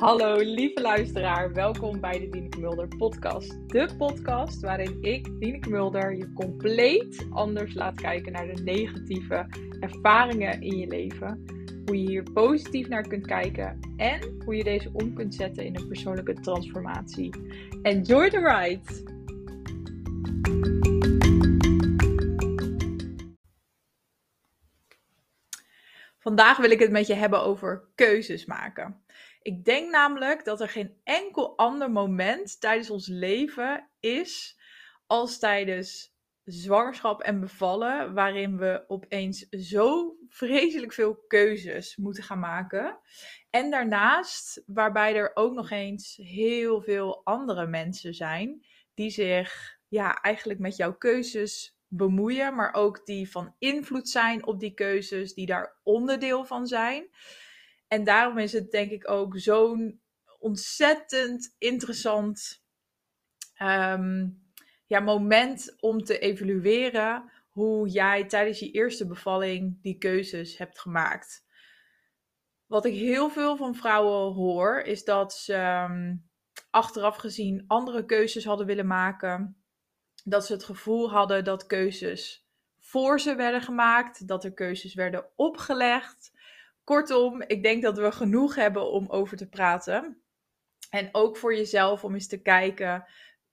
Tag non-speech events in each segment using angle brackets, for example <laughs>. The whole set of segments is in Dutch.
Hallo lieve luisteraar, welkom bij de Dieneke Mulder podcast. De podcast waarin ik, Dieneke Mulder, je compleet anders laat kijken naar de negatieve ervaringen in je leven. Hoe je hier positief naar kunt kijken en hoe je deze om kunt zetten in een persoonlijke transformatie. Enjoy the ride! Vandaag wil ik het met je hebben over keuzes maken. Ik denk namelijk dat er geen enkel ander moment tijdens ons leven is als tijdens zwangerschap en bevallen, waarin we opeens zo vreselijk veel keuzes moeten gaan maken. En daarnaast, waarbij er ook nog eens heel veel andere mensen zijn die zich ja, eigenlijk met jouw keuzes bemoeien, maar ook die van invloed zijn op die keuzes, die daar onderdeel van zijn. En daarom is het denk ik ook zo'n ontzettend interessant ehm, ja, moment om te evalueren hoe jij tijdens je eerste bevalling die keuzes hebt gemaakt. Wat ik heel veel van vrouwen hoor, is dat ze ehm, achteraf gezien andere keuzes hadden willen maken. Dat ze het gevoel hadden dat keuzes voor ze werden gemaakt, dat er keuzes werden opgelegd. Kortom, ik denk dat we genoeg hebben om over te praten. En ook voor jezelf om eens te kijken,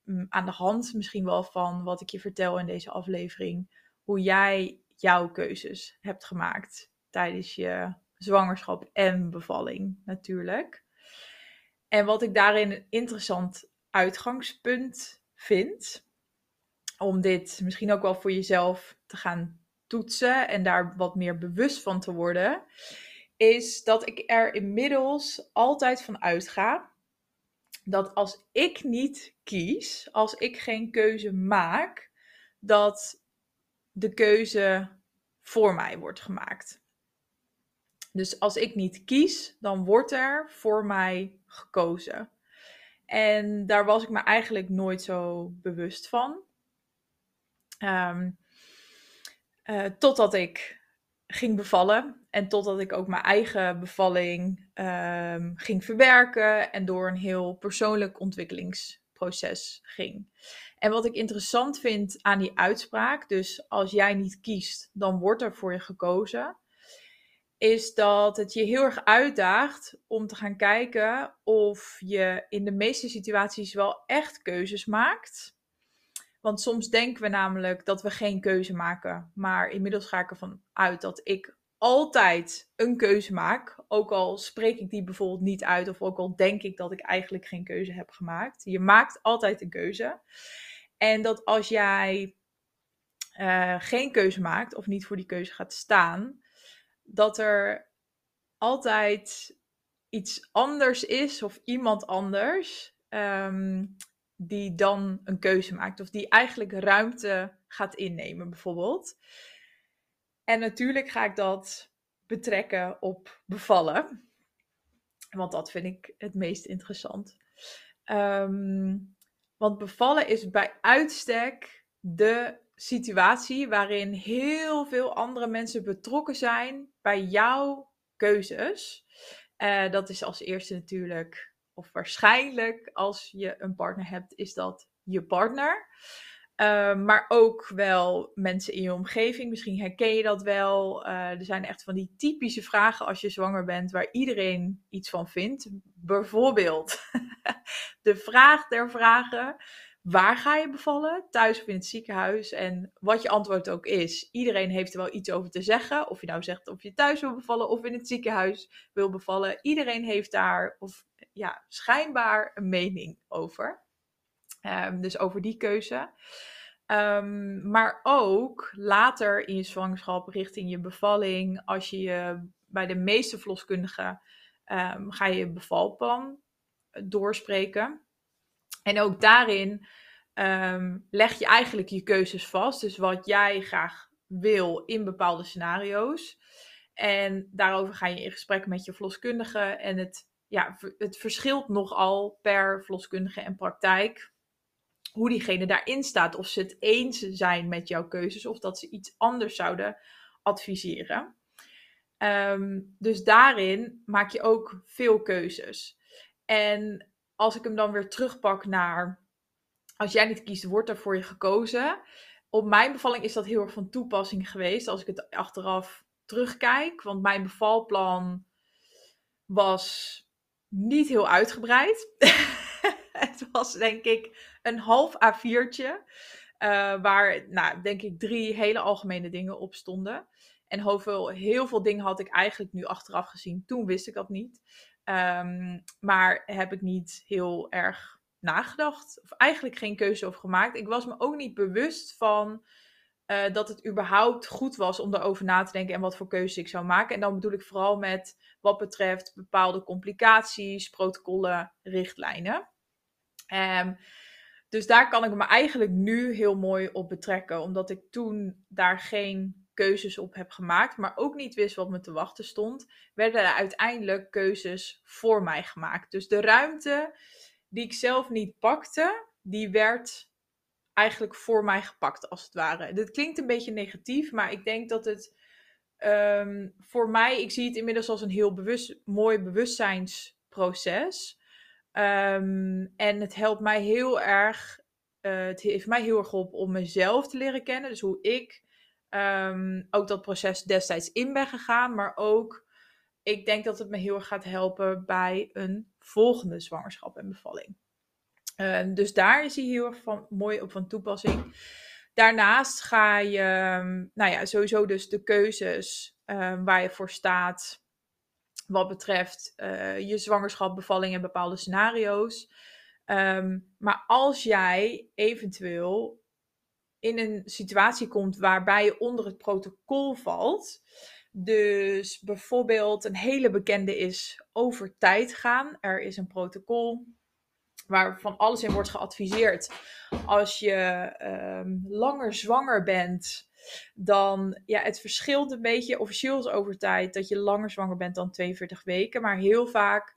mm, aan de hand misschien wel van wat ik je vertel in deze aflevering, hoe jij jouw keuzes hebt gemaakt tijdens je zwangerschap en bevalling natuurlijk. En wat ik daarin een interessant uitgangspunt vind, om dit misschien ook wel voor jezelf te gaan toetsen en daar wat meer bewust van te worden, is dat ik er inmiddels altijd van uitga dat als ik niet kies, als ik geen keuze maak, dat de keuze voor mij wordt gemaakt. Dus als ik niet kies, dan wordt er voor mij gekozen. En daar was ik me eigenlijk nooit zo bewust van. Um, uh, totdat ik ging bevallen. En totdat ik ook mijn eigen bevalling um, ging verwerken en door een heel persoonlijk ontwikkelingsproces ging. En wat ik interessant vind aan die uitspraak, dus als jij niet kiest, dan wordt er voor je gekozen, is dat het je heel erg uitdaagt om te gaan kijken of je in de meeste situaties wel echt keuzes maakt. Want soms denken we namelijk dat we geen keuze maken. Maar inmiddels ga ik ervan uit dat ik altijd een keuze maak. Ook al spreek ik die bijvoorbeeld niet uit, of ook al denk ik dat ik eigenlijk geen keuze heb gemaakt. Je maakt altijd een keuze. En dat als jij uh, geen keuze maakt, of niet voor die keuze gaat staan, dat er altijd iets anders is, of iemand anders, um, die dan een keuze maakt. Of die eigenlijk ruimte gaat innemen, bijvoorbeeld. En natuurlijk ga ik dat betrekken op bevallen. Want dat vind ik het meest interessant. Um, want bevallen is bij uitstek de situatie waarin heel veel andere mensen betrokken zijn bij jouw keuzes. Uh, dat is als eerste natuurlijk, of waarschijnlijk als je een partner hebt, is dat je partner. Ehm, maar ook wel mensen in je omgeving. Misschien herken je dat wel. Uh, er zijn echt van die typische vragen als je zwanger bent, waar iedereen iets van vindt. Bijvoorbeeld <laughs> de vraag der vragen. Waar ga je bevallen? Thuis of in het ziekenhuis? En wat je antwoord ook is, iedereen heeft er wel iets over te zeggen. Of je nou zegt of je thuis wil bevallen of in het ziekenhuis wil bevallen. Iedereen heeft daar, of ja, schijnbaar een mening over. Um, dus over die keuze. Um, maar ook later in je zwangerschap, richting je bevalling, als je je bij de meeste verloskundigen um, ga je bevalplan doorspreken. En ook daarin leg je eigenlijk je keuzes vast. Dus wat jij graag wil in bepaalde scenario's. En daarover ga je in gesprek met je verloskundige. En het, ja, het verschilt nogal per verloskundige en praktijk hoe diegene daarin staat. Of ze het eens zijn met jouw keuzes of dat ze iets anders zouden adviseren. Um, dus daarin maak je ook veel keuzes. En als ik hem dan weer terugpak naar, als jij niet kiest, wordt er voor je gekozen. Op mijn bevalling is dat heel erg van toepassing geweest, als ik het achteraf terugkijk. Want mijn bevalplan was niet heel uitgebreid. <laughs> het was denk ik een half A4'tje. Uh, waar, nou, denk ik, drie hele algemene dingen op stonden. En heel veel, heel veel dingen had ik eigenlijk nu achteraf gezien. Toen wist ik dat niet. Um, maar heb ik niet heel erg nagedacht. Of eigenlijk geen keuze over gemaakt. Ik was me ook niet bewust van uh, dat het überhaupt goed was om daarover na te denken en wat voor keuze ik zou maken. En dan bedoel ik vooral met wat betreft bepaalde complicaties, protocollen, richtlijnen. Um, dus daar kan ik me eigenlijk nu heel mooi op betrekken, omdat ik toen daar geen keuzes op heb gemaakt, maar ook niet wist wat me te wachten stond, werden er uiteindelijk keuzes voor mij gemaakt. Dus de ruimte die ik zelf niet pakte, die werd eigenlijk voor mij gepakt, als het ware. Dit klinkt een beetje negatief, maar ik denk dat het um, voor mij, ik zie het inmiddels als een heel bewust, mooi bewustzijnsproces. Um, en het helpt mij heel erg, uh, het heeft mij heel erg geholpen om mezelf te leren kennen. Dus hoe ik um, ook dat proces destijds in ben gegaan, maar ook, ik denk dat het me heel erg gaat helpen bij een volgende zwangerschap en bevalling. Uh, dus daar is hij heel erg van, mooi op van toepassing. Daarnaast ga je, nou ja, sowieso dus de keuzes uh, waar je voor staat wat betreft uh, je zwangerschap, bevalling en bepaalde scenario's. Maar als jij eventueel in een situatie komt waarbij je onder het protocol valt, dus bijvoorbeeld een hele bekende is over tijd gaan. Er is een protocol waar van alles in wordt geadviseerd. Als je um, langer zwanger bent, dan ja, het verschilt een beetje. Officieel is over tijd dat je langer zwanger bent dan 42 weken. Maar heel vaak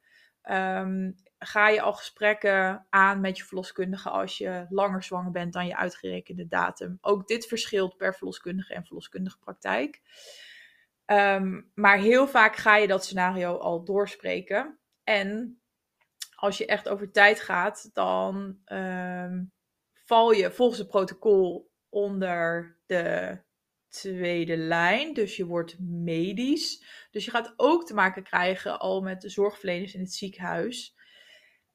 um, ga je al gesprekken aan met je verloskundige als je langer zwanger bent dan je uitgerekende datum. Ook dit verschilt per verloskundige en verloskundige praktijk. Um, maar heel vaak ga je dat scenario al doorspreken. En als je echt over tijd gaat, dan um, val je volgens het protocol onder de tweede lijn. Dus je wordt medisch. Dus je gaat ook te maken krijgen al met de zorgverleners in het ziekenhuis.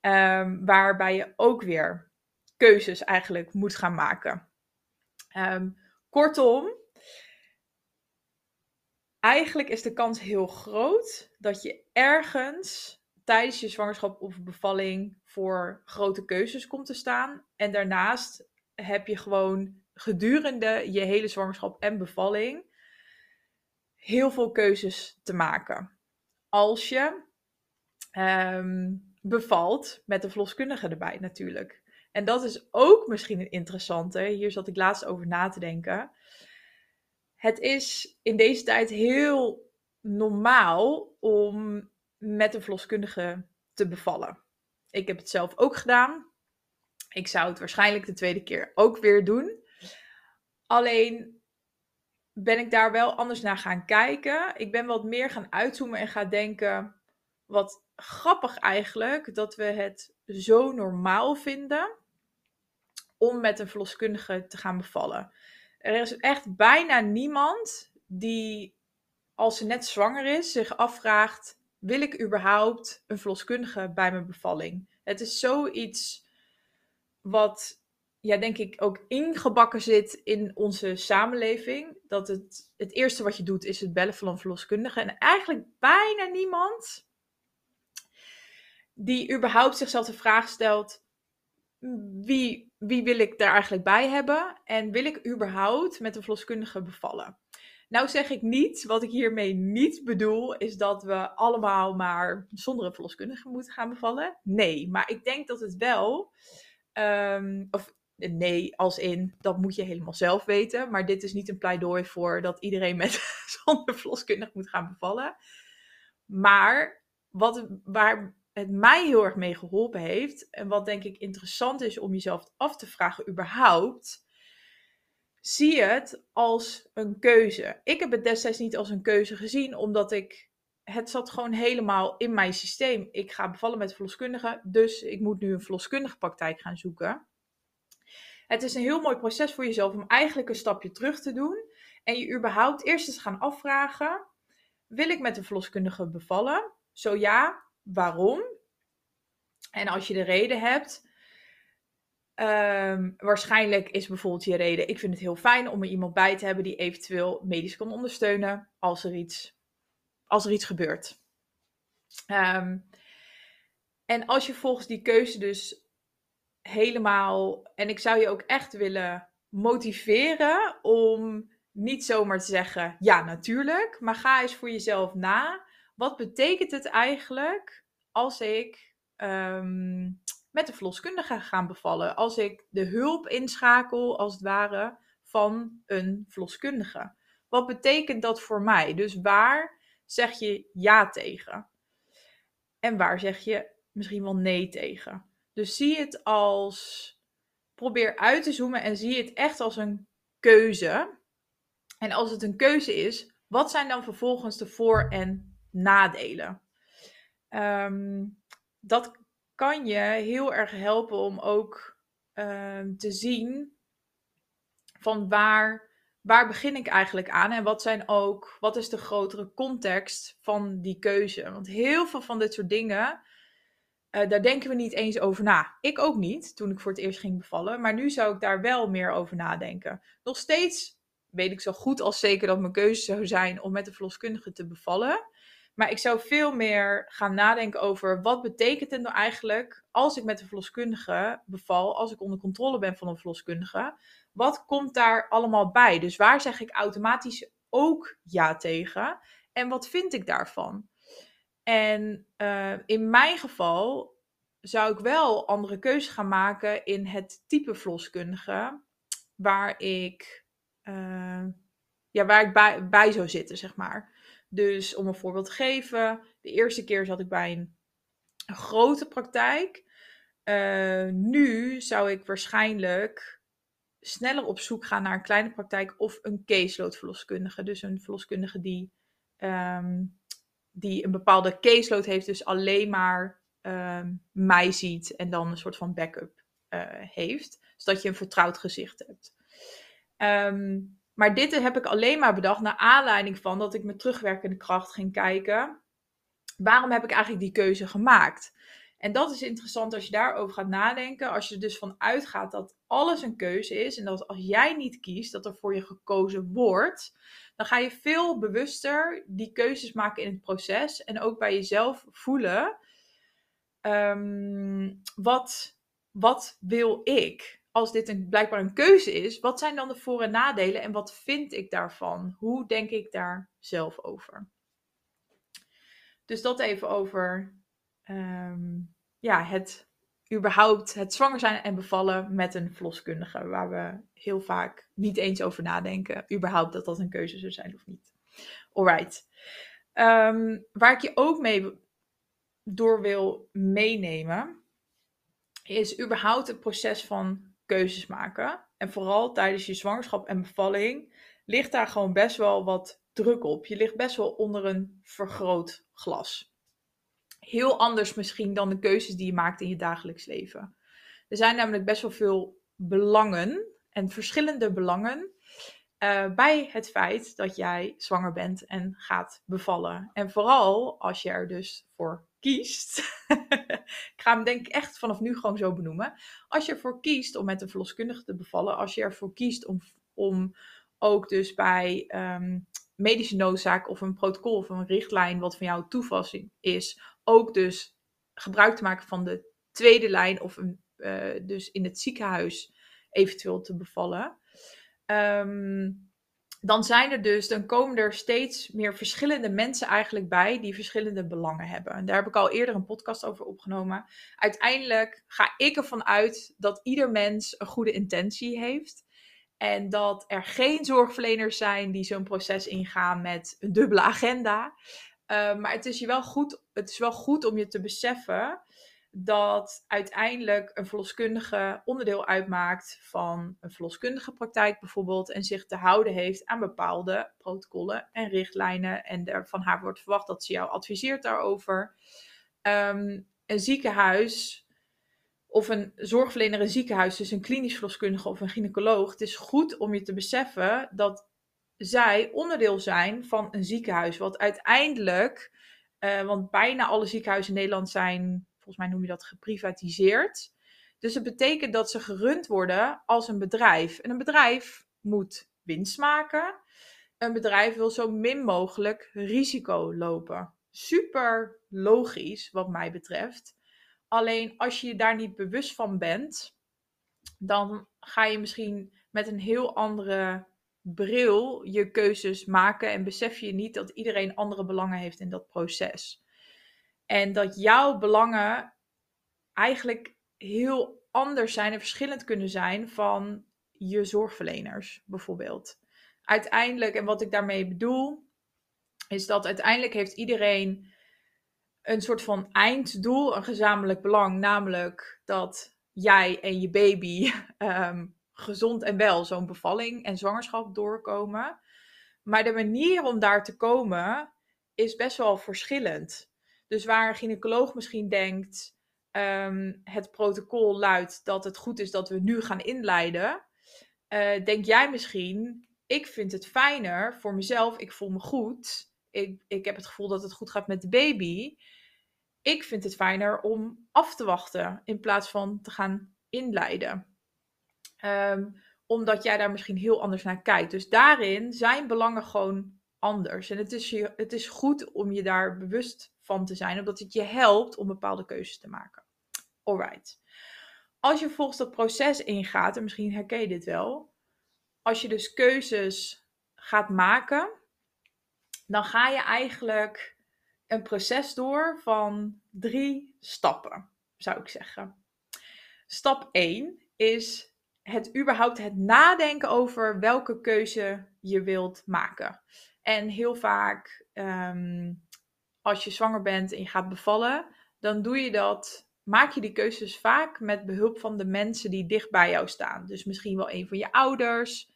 Um, waarbij je ook weer keuzes eigenlijk moet gaan maken. Um, kortom, eigenlijk is de kans heel groot dat je ergens tijdens je zwangerschap of bevalling voor grote keuzes komt te staan. En daarnaast heb je gewoon gedurende je hele zwangerschap en bevalling heel veel keuzes te maken. Als je um, bevalt met de verloskundige erbij natuurlijk. En dat is ook misschien een interessante. Hier zat ik laatst over na te denken. Het is in deze tijd heel normaal om met een verloskundige te bevallen. Ik heb het zelf ook gedaan. Ik zou het waarschijnlijk de tweede keer ook weer doen. Alleen ben ik daar wel anders naar gaan kijken. Ik ben wat meer gaan uitzoomen en gaan denken: wat grappig eigenlijk dat we het zo normaal vinden om met een verloskundige te gaan bevallen. Er is echt bijna niemand die, als ze net zwanger is, zich afvraagt: wil ik überhaupt een verloskundige bij mijn bevalling? Het is zoiets wat, ja, denk ik, ook ingebakken zit in onze samenleving. Dat het, het eerste wat je doet is het bellen van een verloskundige. En eigenlijk bijna niemand die überhaupt zichzelf de vraag stelt: wie, wie wil ik daar eigenlijk bij hebben? En wil ik überhaupt met een verloskundige bevallen? Nou zeg ik niet, wat ik hiermee niet bedoel, is dat we allemaal maar zonder een verloskundige moeten gaan bevallen. Nee, maar ik denk dat het wel, um, of nee, als in, dat moet je helemaal zelf weten. Maar dit is niet een pleidooi voor dat iedereen met <laughs> zonder verloskundige moet gaan bevallen. Maar wat, waar het mij heel erg mee geholpen heeft, en wat denk ik interessant is om jezelf af te vragen überhaupt, zie het als een keuze. Ik heb het destijds niet als een keuze gezien, omdat ik het zat gewoon helemaal in mijn systeem. Ik ga bevallen met verloskundige, dus ik moet nu een verloskundige praktijk gaan zoeken. Het is een heel mooi proces voor jezelf om eigenlijk een stapje terug te doen. En je überhaupt eerst eens gaan afvragen: wil ik met een verloskundige bevallen? Zo ja, waarom? En als je de reden hebt, um, waarschijnlijk is bijvoorbeeld je reden: ik vind het heel fijn om er iemand bij te hebben die eventueel medisch kan ondersteunen als er iets, als er iets gebeurt. Um, en als je volgens die keuze dus helemaal. En ik zou je ook echt willen motiveren om niet zomaar te zeggen: ja, natuurlijk. Maar ga eens voor jezelf na. Wat betekent het eigenlijk als ik um, met de verloskundige ga bevallen? Als ik de hulp inschakel, als het ware, van een verloskundige. Wat betekent dat voor mij? Dus waar zeg je ja tegen? En waar zeg je misschien wel nee tegen? Dus zie het als. Probeer uit te zoomen en zie het echt als een keuze. En als het een keuze is, wat zijn dan vervolgens de voor- en nadelen? Um, dat kan je heel erg helpen om ook um, te zien van waar, waar begin ik eigenlijk aan en wat zijn ook, wat is de grotere context van die keuze? Want heel veel van dit soort dingen uh, daar denken we niet eens over na. Ik ook niet, toen ik voor het eerst ging bevallen. Maar nu zou ik daar wel meer over nadenken. Nog steeds weet ik zo goed als zeker dat mijn keuze zou zijn om met een verloskundige te bevallen. Maar ik zou veel meer gaan nadenken over wat betekent het nou eigenlijk als ik met een verloskundige beval, als ik onder controle ben van een verloskundige. Wat komt daar allemaal bij? Dus waar zeg ik automatisch ook ja tegen? En wat vind ik daarvan? En uh, in mijn geval zou ik wel andere keuzes gaan maken in het type verloskundige waar ik, uh, ja, waar ik bij, bij zou zitten, zeg maar. Dus om een voorbeeld te geven, de eerste keer zat ik bij een, grote praktijk. Uh, nu zou ik waarschijnlijk sneller op zoek gaan naar een kleine praktijk of een caseload verloskundige. Dus een verloskundige die um, die een bepaalde caseload heeft, dus alleen maar uh, mij ziet en dan een soort van backup uh, heeft. Zodat je een vertrouwd gezicht hebt. Um, maar dit heb ik alleen maar bedacht naar aanleiding van dat ik met terugwerkende kracht ging kijken. Waarom heb ik eigenlijk die keuze gemaakt? En dat is interessant als je daarover gaat nadenken. Als je er dus van uitgaat dat alles een keuze is. En dat als jij niet kiest, dat er voor je gekozen wordt dan ga je veel bewuster die keuzes maken in het proces en ook bij jezelf voelen. Um, wat, wat wil ik? Als dit een, blijkbaar een keuze is, wat zijn dan de voor- en nadelen en wat vind ik daarvan? Hoe denk ik daar zelf over? Dus dat even over um, ja, het überhaupt het zwanger zijn en bevallen met een verloskundige, waar we heel vaak niet eens over nadenken, überhaupt dat dat een keuze zou zijn of niet. Alright. Um, waar ik je ook mee door wil meenemen, is überhaupt het proces van keuzes maken. En vooral tijdens je zwangerschap en bevalling ligt daar gewoon best wel wat druk op. Je ligt best wel onder een vergrootglas heel anders misschien dan de keuzes die je maakt in je dagelijks leven. Er zijn namelijk best wel veel belangen en verschillende belangen uh, bij het feit dat jij zwanger bent en gaat bevallen. En vooral als je er dus voor kiest. <laughs> ik ga hem denk ik echt vanaf nu gewoon zo benoemen. Als je ervoor kiest om met een verloskundige te bevallen, als je ervoor kiest om, om ook dus bij um, medische noodzaak of een protocol of een richtlijn wat van jou toepassing is, ook dus gebruik te maken van de tweede lijn of een, uh, dus in het ziekenhuis eventueel te bevallen. Um, dan zijn er dus, dan komen er steeds meer verschillende mensen eigenlijk bij die verschillende belangen hebben. En daar heb ik al eerder een podcast over opgenomen. Uiteindelijk ga ik ervan uit dat ieder mens een goede intentie heeft. En dat er geen zorgverleners zijn die zo'n proces ingaan met een dubbele agenda. Uh, maar het is, je wel goed, het is wel goed om je te beseffen dat uiteindelijk een verloskundige onderdeel uitmaakt van een verloskundige praktijk bijvoorbeeld en zich te houden heeft aan bepaalde protocollen en richtlijnen en er van haar wordt verwacht dat ze jou adviseert daarover. Ehm, een ziekenhuis of een zorgverlener in ziekenhuis, dus een klinisch verloskundige of een gynaecoloog, het is goed om je te beseffen dat zij onderdeel zijn van een ziekenhuis, wat uiteindelijk, uh, want bijna alle ziekenhuizen in Nederland zijn volgens mij noem je dat geprivatiseerd. Dus het betekent dat ze gerund worden als een bedrijf. En een bedrijf moet winst maken. Een bedrijf wil zo min mogelijk risico lopen. Super logisch, wat mij betreft. Alleen als je je daar niet bewust van bent, dan ga je misschien met een heel andere bril je keuzes maken en besef je niet dat iedereen andere belangen heeft in dat proces. En dat jouw belangen eigenlijk heel anders zijn en verschillend kunnen zijn van je zorgverleners, bijvoorbeeld. Uiteindelijk, en wat ik daarmee bedoel, is dat uiteindelijk heeft iedereen een soort van einddoel, een gezamenlijk belang, namelijk dat jij en je baby um, <laughs> gezond en wel zo'n bevalling en zwangerschap doorkomen. Maar de manier om daar te komen is best wel verschillend. Dus waar een gynaecoloog misschien denkt, um, het protocol luidt dat het goed is dat we nu gaan inleiden, uh, denk jij misschien, ik vind het fijner voor mezelf, ik voel me goed, ik, ik heb het gevoel dat het goed gaat met de baby. Ik vind het fijner om af te wachten in plaats van te gaan inleiden. Um, omdat jij daar misschien heel anders naar kijkt. Dus daarin zijn belangen gewoon anders. En het is, het is goed om je daar bewust van te zijn, omdat het je helpt om bepaalde keuzes te maken. Alright. Als je volgens dat proces ingaat, en misschien herken je dit wel, als je dus keuzes gaat maken, dan ga je eigenlijk een proces door van drie stappen, zou ik zeggen. Stap 1 is het überhaupt het nadenken over welke keuze je wilt maken. En heel vaak ehm, als je zwanger bent en je gaat bevallen, dan doe je dat, maak je die keuzes vaak met behulp van de mensen die dicht bij jou staan. Dus misschien wel een van je ouders,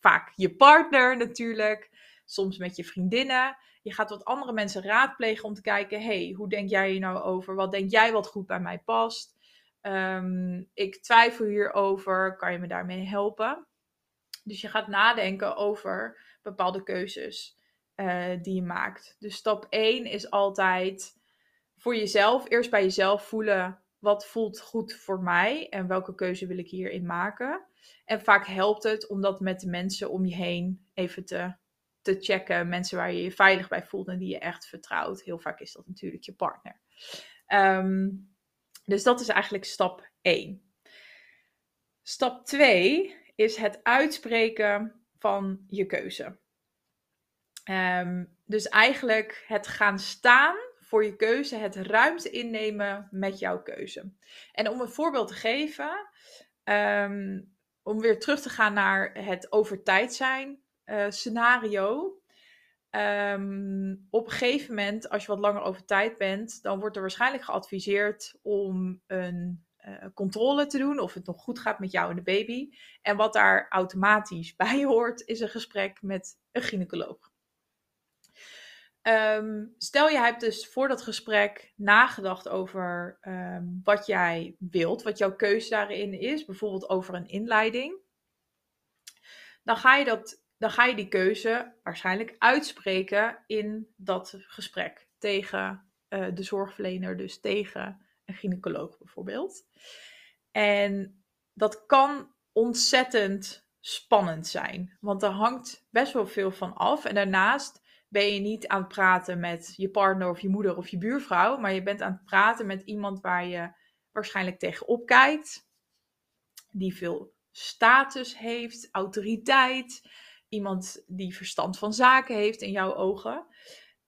vaak je partner natuurlijk, soms met je vriendinnen. Je gaat wat andere mensen raadplegen om te kijken, hey, hoe denk jij hier nou over? Wat denk jij wat goed bij mij past? Um, ik twijfel hierover, kan je me daarmee helpen? Dus je gaat nadenken over bepaalde keuzes. Eh, die je maakt. Dus stap 1 is altijd voor jezelf, eerst bij jezelf voelen wat voelt goed voor mij en welke keuze wil ik hierin maken. En vaak helpt het om dat met de mensen om je heen even te, te checken. Mensen waar je je veilig bij voelt en die je echt vertrouwt. Heel vaak is dat natuurlijk je partner. Um, dus dat is eigenlijk stap 1. Stap 2 is het uitspreken van je keuze. Um, dus eigenlijk het gaan staan voor je keuze, het ruimte innemen met jouw keuze. En om een voorbeeld te geven, um, om weer terug te gaan naar het over tijd zijn uh, scenario. Um, op een gegeven moment, als je wat langer over tijd bent, dan wordt er waarschijnlijk geadviseerd om een uh, controle te doen of het nog goed gaat met jou en de baby. En wat daar automatisch bij hoort, is een gesprek met een gynaecoloog. Um, stel je hebt dus voor dat gesprek nagedacht over um, wat jij wilt, wat jouw keuze daarin is, bijvoorbeeld over een inleiding. Dan ga je, dat, dan ga je die keuze waarschijnlijk uitspreken in dat gesprek tegen uh, de zorgverlener, dus tegen een gynaecoloog bijvoorbeeld. En dat kan ontzettend spannend zijn, want er hangt best wel veel van af. En daarnaast ben je niet aan het praten met je partner of je moeder of je buurvrouw, maar je bent aan het praten met iemand waar je waarschijnlijk tegenop kijkt, die veel status heeft, autoriteit, iemand die verstand van zaken heeft in jouw ogen.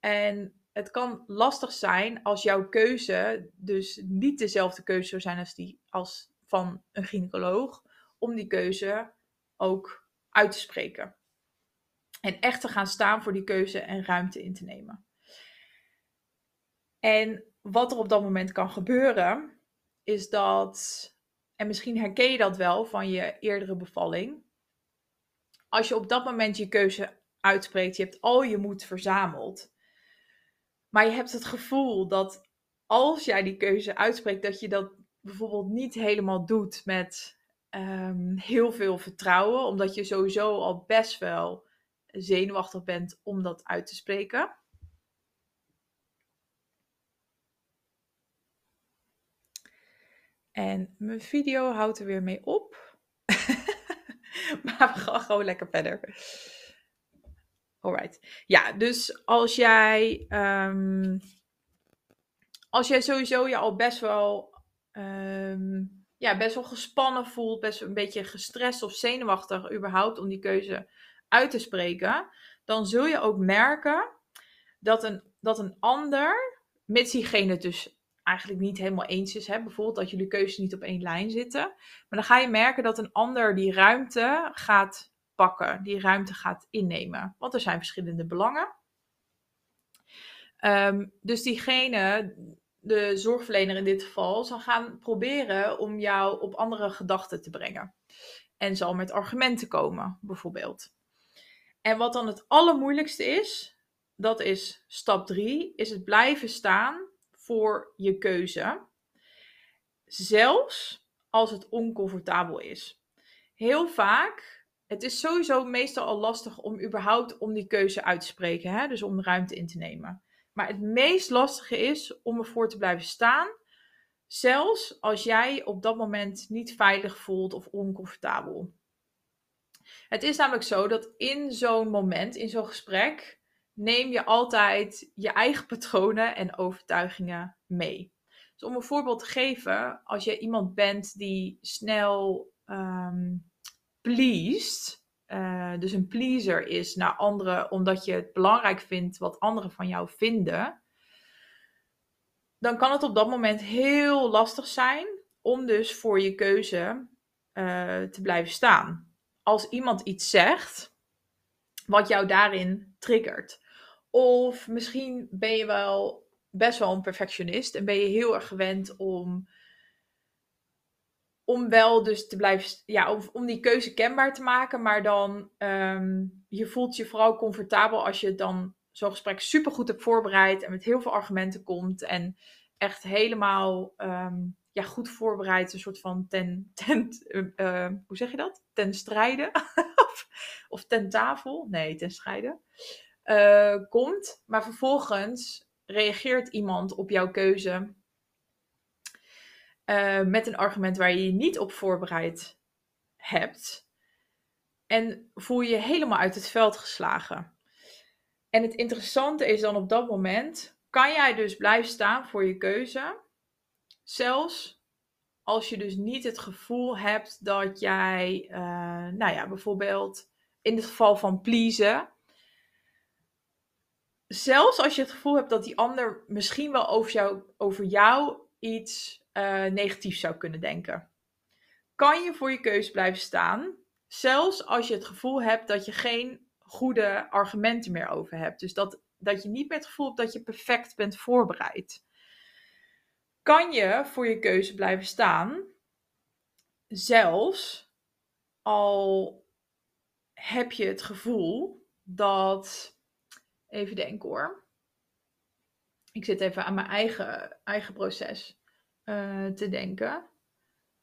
En het kan lastig zijn als jouw keuze dus niet dezelfde keuze zou zijn als die als van een gynaecoloog, om die keuze ook uit te spreken. En echt te gaan staan voor die keuze en ruimte in te nemen. En wat er op dat moment kan gebeuren, is dat, en misschien herken je dat wel van je eerdere bevalling, als je op dat moment je keuze uitspreekt, je hebt al je moed verzameld, maar je hebt het gevoel dat als jij die keuze uitspreekt, dat je dat bijvoorbeeld niet helemaal doet met ehm, heel veel vertrouwen, omdat je sowieso al best wel zenuwachtig bent om dat uit te spreken. En mijn video houdt er weer mee op. <laughs> maar we gaan gewoon lekker verder. Alright. Ja, dus als jij, um, als jij sowieso je al best wel, um, ja, best wel gespannen voelt, best een beetje gestrest of zenuwachtig überhaupt om die keuze uit te spreken, dan zul je ook merken dat een, dat een ander, mits diegene dus eigenlijk niet helemaal eens is, hè, bijvoorbeeld dat jullie keuzes niet op één lijn zitten, maar dan ga je merken dat een ander die ruimte gaat pakken, die ruimte gaat innemen. Want er zijn verschillende belangen. Um, dus diegene, de zorgverlener in dit geval, zal gaan proberen om jou op andere gedachten te brengen. En zal met argumenten komen, bijvoorbeeld. En wat dan het allermoeilijkste is, dat is stap 3, is het blijven staan voor je keuze. Zelfs als het oncomfortabel is. Heel vaak, het is sowieso meestal al lastig om überhaupt om die keuze uit te spreken, hè? dus om ruimte in te nemen. Maar het meest lastige is om ervoor te blijven staan, zelfs als jij op dat moment niet veilig voelt of oncomfortabel. Het is namelijk zo dat in zo'n moment, in zo'n gesprek, neem je altijd je eigen patronen en overtuigingen mee. Dus om een voorbeeld te geven, als je iemand bent die snel um, pleased, uh, dus een pleaser is naar anderen omdat je het belangrijk vindt wat anderen van jou vinden, dan kan het op dat moment heel lastig zijn om dus voor je keuze uh, te blijven staan. Als iemand iets zegt wat jou daarin triggert. Of misschien ben je wel best wel een perfectionist en ben je heel erg gewend om, om wel dus te blijven, ja, om, om die keuze kenbaar te maken, maar dan um, je voelt je vooral comfortabel als je dan zo'n gesprek super goed hebt voorbereid en met heel veel argumenten komt en echt helemaal um, ja, goed voorbereid, een soort van ten, <laughs> ten uh, hoe zeg je dat? Ten strijde <laughs> of, ten tafel? Nee, ten strijde uh, komt. Maar vervolgens reageert iemand op jouw keuze met een argument waar je je niet op voorbereid hebt. En voel je je helemaal uit het veld geslagen. En het interessante is dan op dat moment, kan jij dus blijven staan voor je keuze. Zelfs als je dus niet het gevoel hebt dat jij, uh, nou ja, bijvoorbeeld in het geval van pleasen, zelfs als je het gevoel hebt dat die ander misschien wel over jou, over jou iets uh, negatiefs zou kunnen denken, kan je voor je keuze blijven staan. Zelfs als je het gevoel hebt dat je geen goede argumenten meer over hebt. Dus dat, dat je niet meer het gevoel hebt dat je perfect bent voorbereid. Kan je voor je keuze blijven staan, zelfs al heb je het gevoel dat Even denken hoor. Ik zit even aan mijn eigen, eigen proces uh, te denken.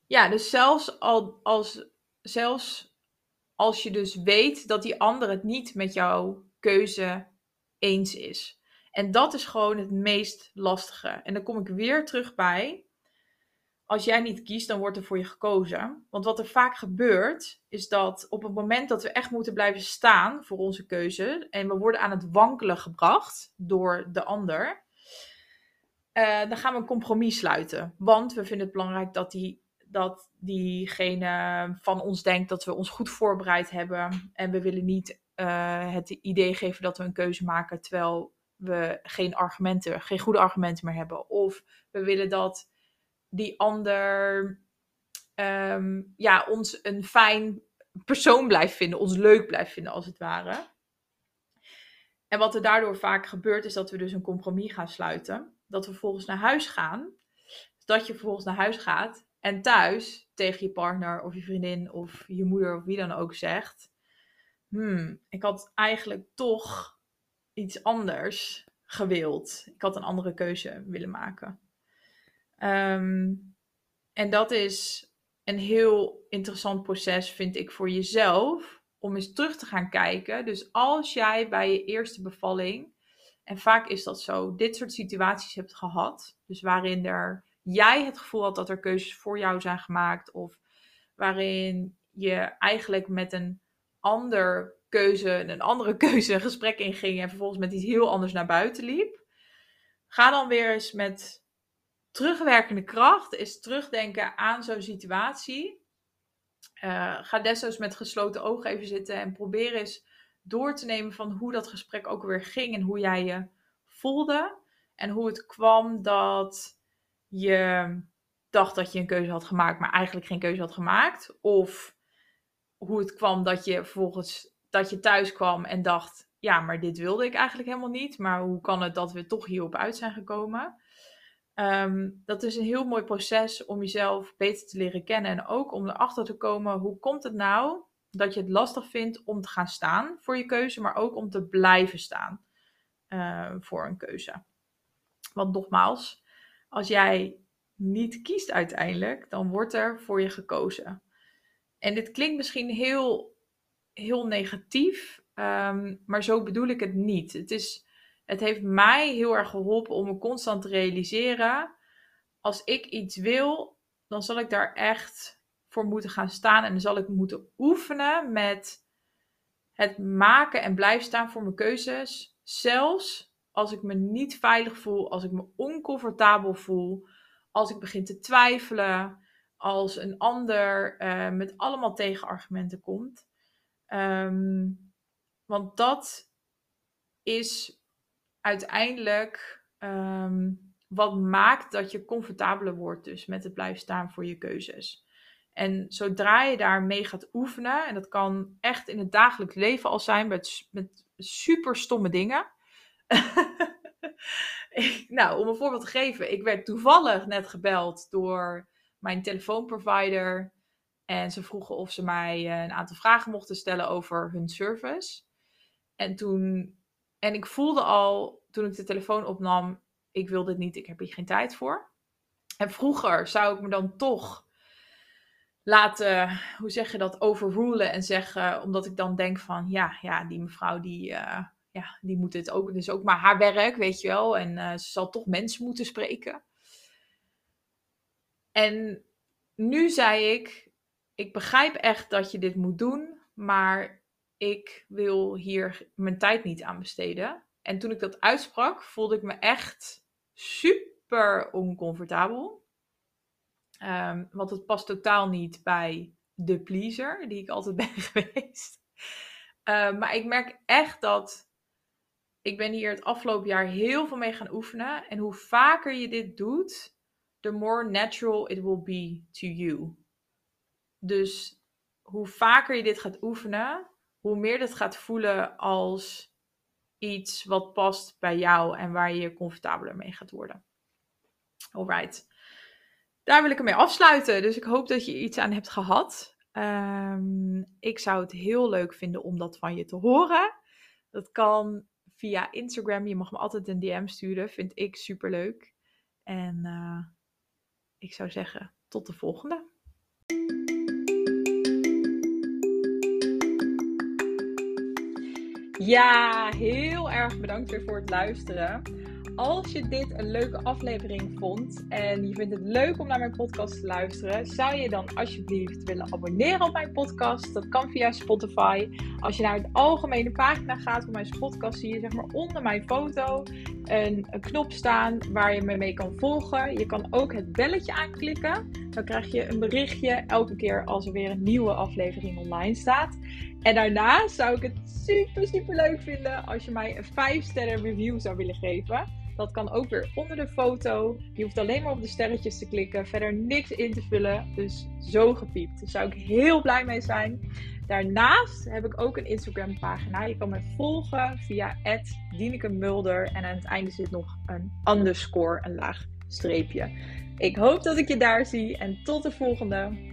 Ja, dus zelfs, al, als, zelfs als je dus weet dat die ander het niet met jouw keuze eens is. En dat is gewoon het meest lastige. En dan kom ik weer terug bij als jij niet kiest, dan wordt er voor je gekozen. Want wat er vaak gebeurt, is dat op het moment dat we echt moeten blijven staan voor onze keuze en we worden aan het wankelen gebracht door de ander, uh, dan gaan we een compromis sluiten. Want we vinden het belangrijk dat, die, dat diegene van ons denkt dat we ons goed voorbereid hebben. En we willen niet uh, het idee geven dat we een keuze maken terwijl we geen argumenten, geen goede argumenten meer hebben. Of we willen dat die ander um, ja, ons een fijn persoon blijft vinden, ons leuk blijft vinden als het ware. En wat er daardoor vaak gebeurt, is dat we dus een compromis gaan sluiten. dat we vervolgens naar huis gaan. Dat je vervolgens naar huis gaat en thuis tegen je partner of je vriendin of je moeder of wie dan ook zegt: Hmm, ik had eigenlijk toch iets anders gewild. Ik had een andere keuze willen maken. Ehm, en dat is een heel interessant proces, vind ik, voor jezelf. Om eens terug te gaan kijken. Dus als jij bij je eerste bevalling, en vaak is dat zo, dit soort situaties hebt gehad. Dus waarin er, jij het gevoel had dat er keuzes voor jou zijn gemaakt. Of waarin je eigenlijk met een ander keuze, een andere <laughs> keuze een gesprek inging. En vervolgens met iets heel anders naar buiten liep. Ga dan weer eens met terugwerkende kracht is terugdenken aan zo'n situatie. Uh, ga desnoods met gesloten ogen even zitten en probeer eens door te nemen van hoe dat gesprek ook weer ging en hoe jij je voelde. En hoe het kwam dat je dacht dat je een keuze had gemaakt, maar eigenlijk geen keuze had gemaakt. Of hoe het kwam dat je vervolgens dat je thuis kwam en dacht, ja, maar dit wilde ik eigenlijk helemaal niet. Maar hoe kan het dat we toch hierop uit zijn gekomen? Ehm, dat is een heel mooi proces om jezelf beter te leren kennen en ook om erachter te komen hoe komt het nou dat je het lastig vindt om te gaan staan voor je keuze, maar ook om te blijven staan uh, voor een keuze. Want nogmaals, als jij niet kiest uiteindelijk, dan wordt er voor je gekozen. En dit klinkt misschien heel, heel negatief, um, maar zo bedoel ik het niet. Het is het heeft mij heel erg geholpen om me constant te realiseren. Als ik iets wil, dan zal ik daar echt voor moeten gaan staan. En dan zal ik moeten oefenen met het maken en blijven staan voor mijn keuzes. Zelfs als ik me niet veilig voel, als ik me oncomfortabel voel, als ik begin te twijfelen, als een ander uh, met allemaal tegenargumenten komt. Um, want dat is uiteindelijk ehm, wat maakt dat je comfortabeler wordt dus met het blijven staan voor je keuzes. En zodra je daarmee gaat oefenen, en dat kan echt in het dagelijks leven al zijn met, met super stomme dingen. <laughs> nou, om een voorbeeld te geven, ik werd toevallig net gebeld door mijn telefoonprovider. En ze vroegen of ze mij eh, een aantal vragen mochten stellen over hun service. En toen en ik voelde al toen ik de telefoon opnam, ik wil dit niet, ik heb hier geen tijd voor. En vroeger zou ik me dan toch laten, hoe zeg je dat, overrulen en zeggen, omdat ik dan denk van, ja, ja die mevrouw die, uh, ja, die moet dit ook, dus ook maar haar werk, weet je wel. En uh, ze zal toch mensen moeten spreken. En nu zei ik, ik begrijp echt dat je dit moet doen, maar ik wil hier mijn tijd niet aan besteden. En toen ik dat uitsprak, voelde ik me echt super oncomfortabel. Um, want het past totaal niet bij de pleaser, die ik altijd <laughs> ben geweest. Uh, maar ik merk echt dat ik ben hier het afgelopen jaar heel veel mee gaan oefenen. En hoe vaker je dit doet, the more natural it will be to you. Dus hoe vaker je dit gaat oefenen, hoe meer dit gaat voelen als iets wat past bij jou en waar je comfortabeler mee gaat worden. Alright. Daar wil ik ermee afsluiten. Dus ik hoop dat je iets aan hebt gehad. Um, ik zou het heel leuk vinden om dat van je te horen. Dat kan via Instagram. Je mag me altijd een DM sturen. Vind ik super leuk. En uh, ik zou zeggen, tot de volgende. Ja, heel erg bedankt weer voor het luisteren. Als je dit een leuke aflevering vond en je vindt het leuk om naar mijn podcast te luisteren, zou je dan alsjeblieft willen abonneren op mijn podcast? Dat kan via Spotify. Als je naar de algemene pagina gaat van mijn podcast, zie je zeg maar onder mijn foto een, een knop staan waar je me mee kan volgen. Je kan ook het belletje aanklikken. Dan krijg je een berichtje elke keer als er weer een nieuwe aflevering online staat. En daarna zou ik het super, super leuk vinden als je mij een 5-sterren review zou willen geven. Dat kan ook weer onder de foto. Je hoeft alleen maar op de sterretjes te klikken, verder niks in te vullen. Dus zo gepiept. Daar zou ik heel blij mee zijn. Daarnaast heb ik ook een Instagram pagina. Je kan me volgen via Dineke En aan het einde zit nog een underscore, een laag streepje. Ik hoop dat ik je daar zie en tot de volgende.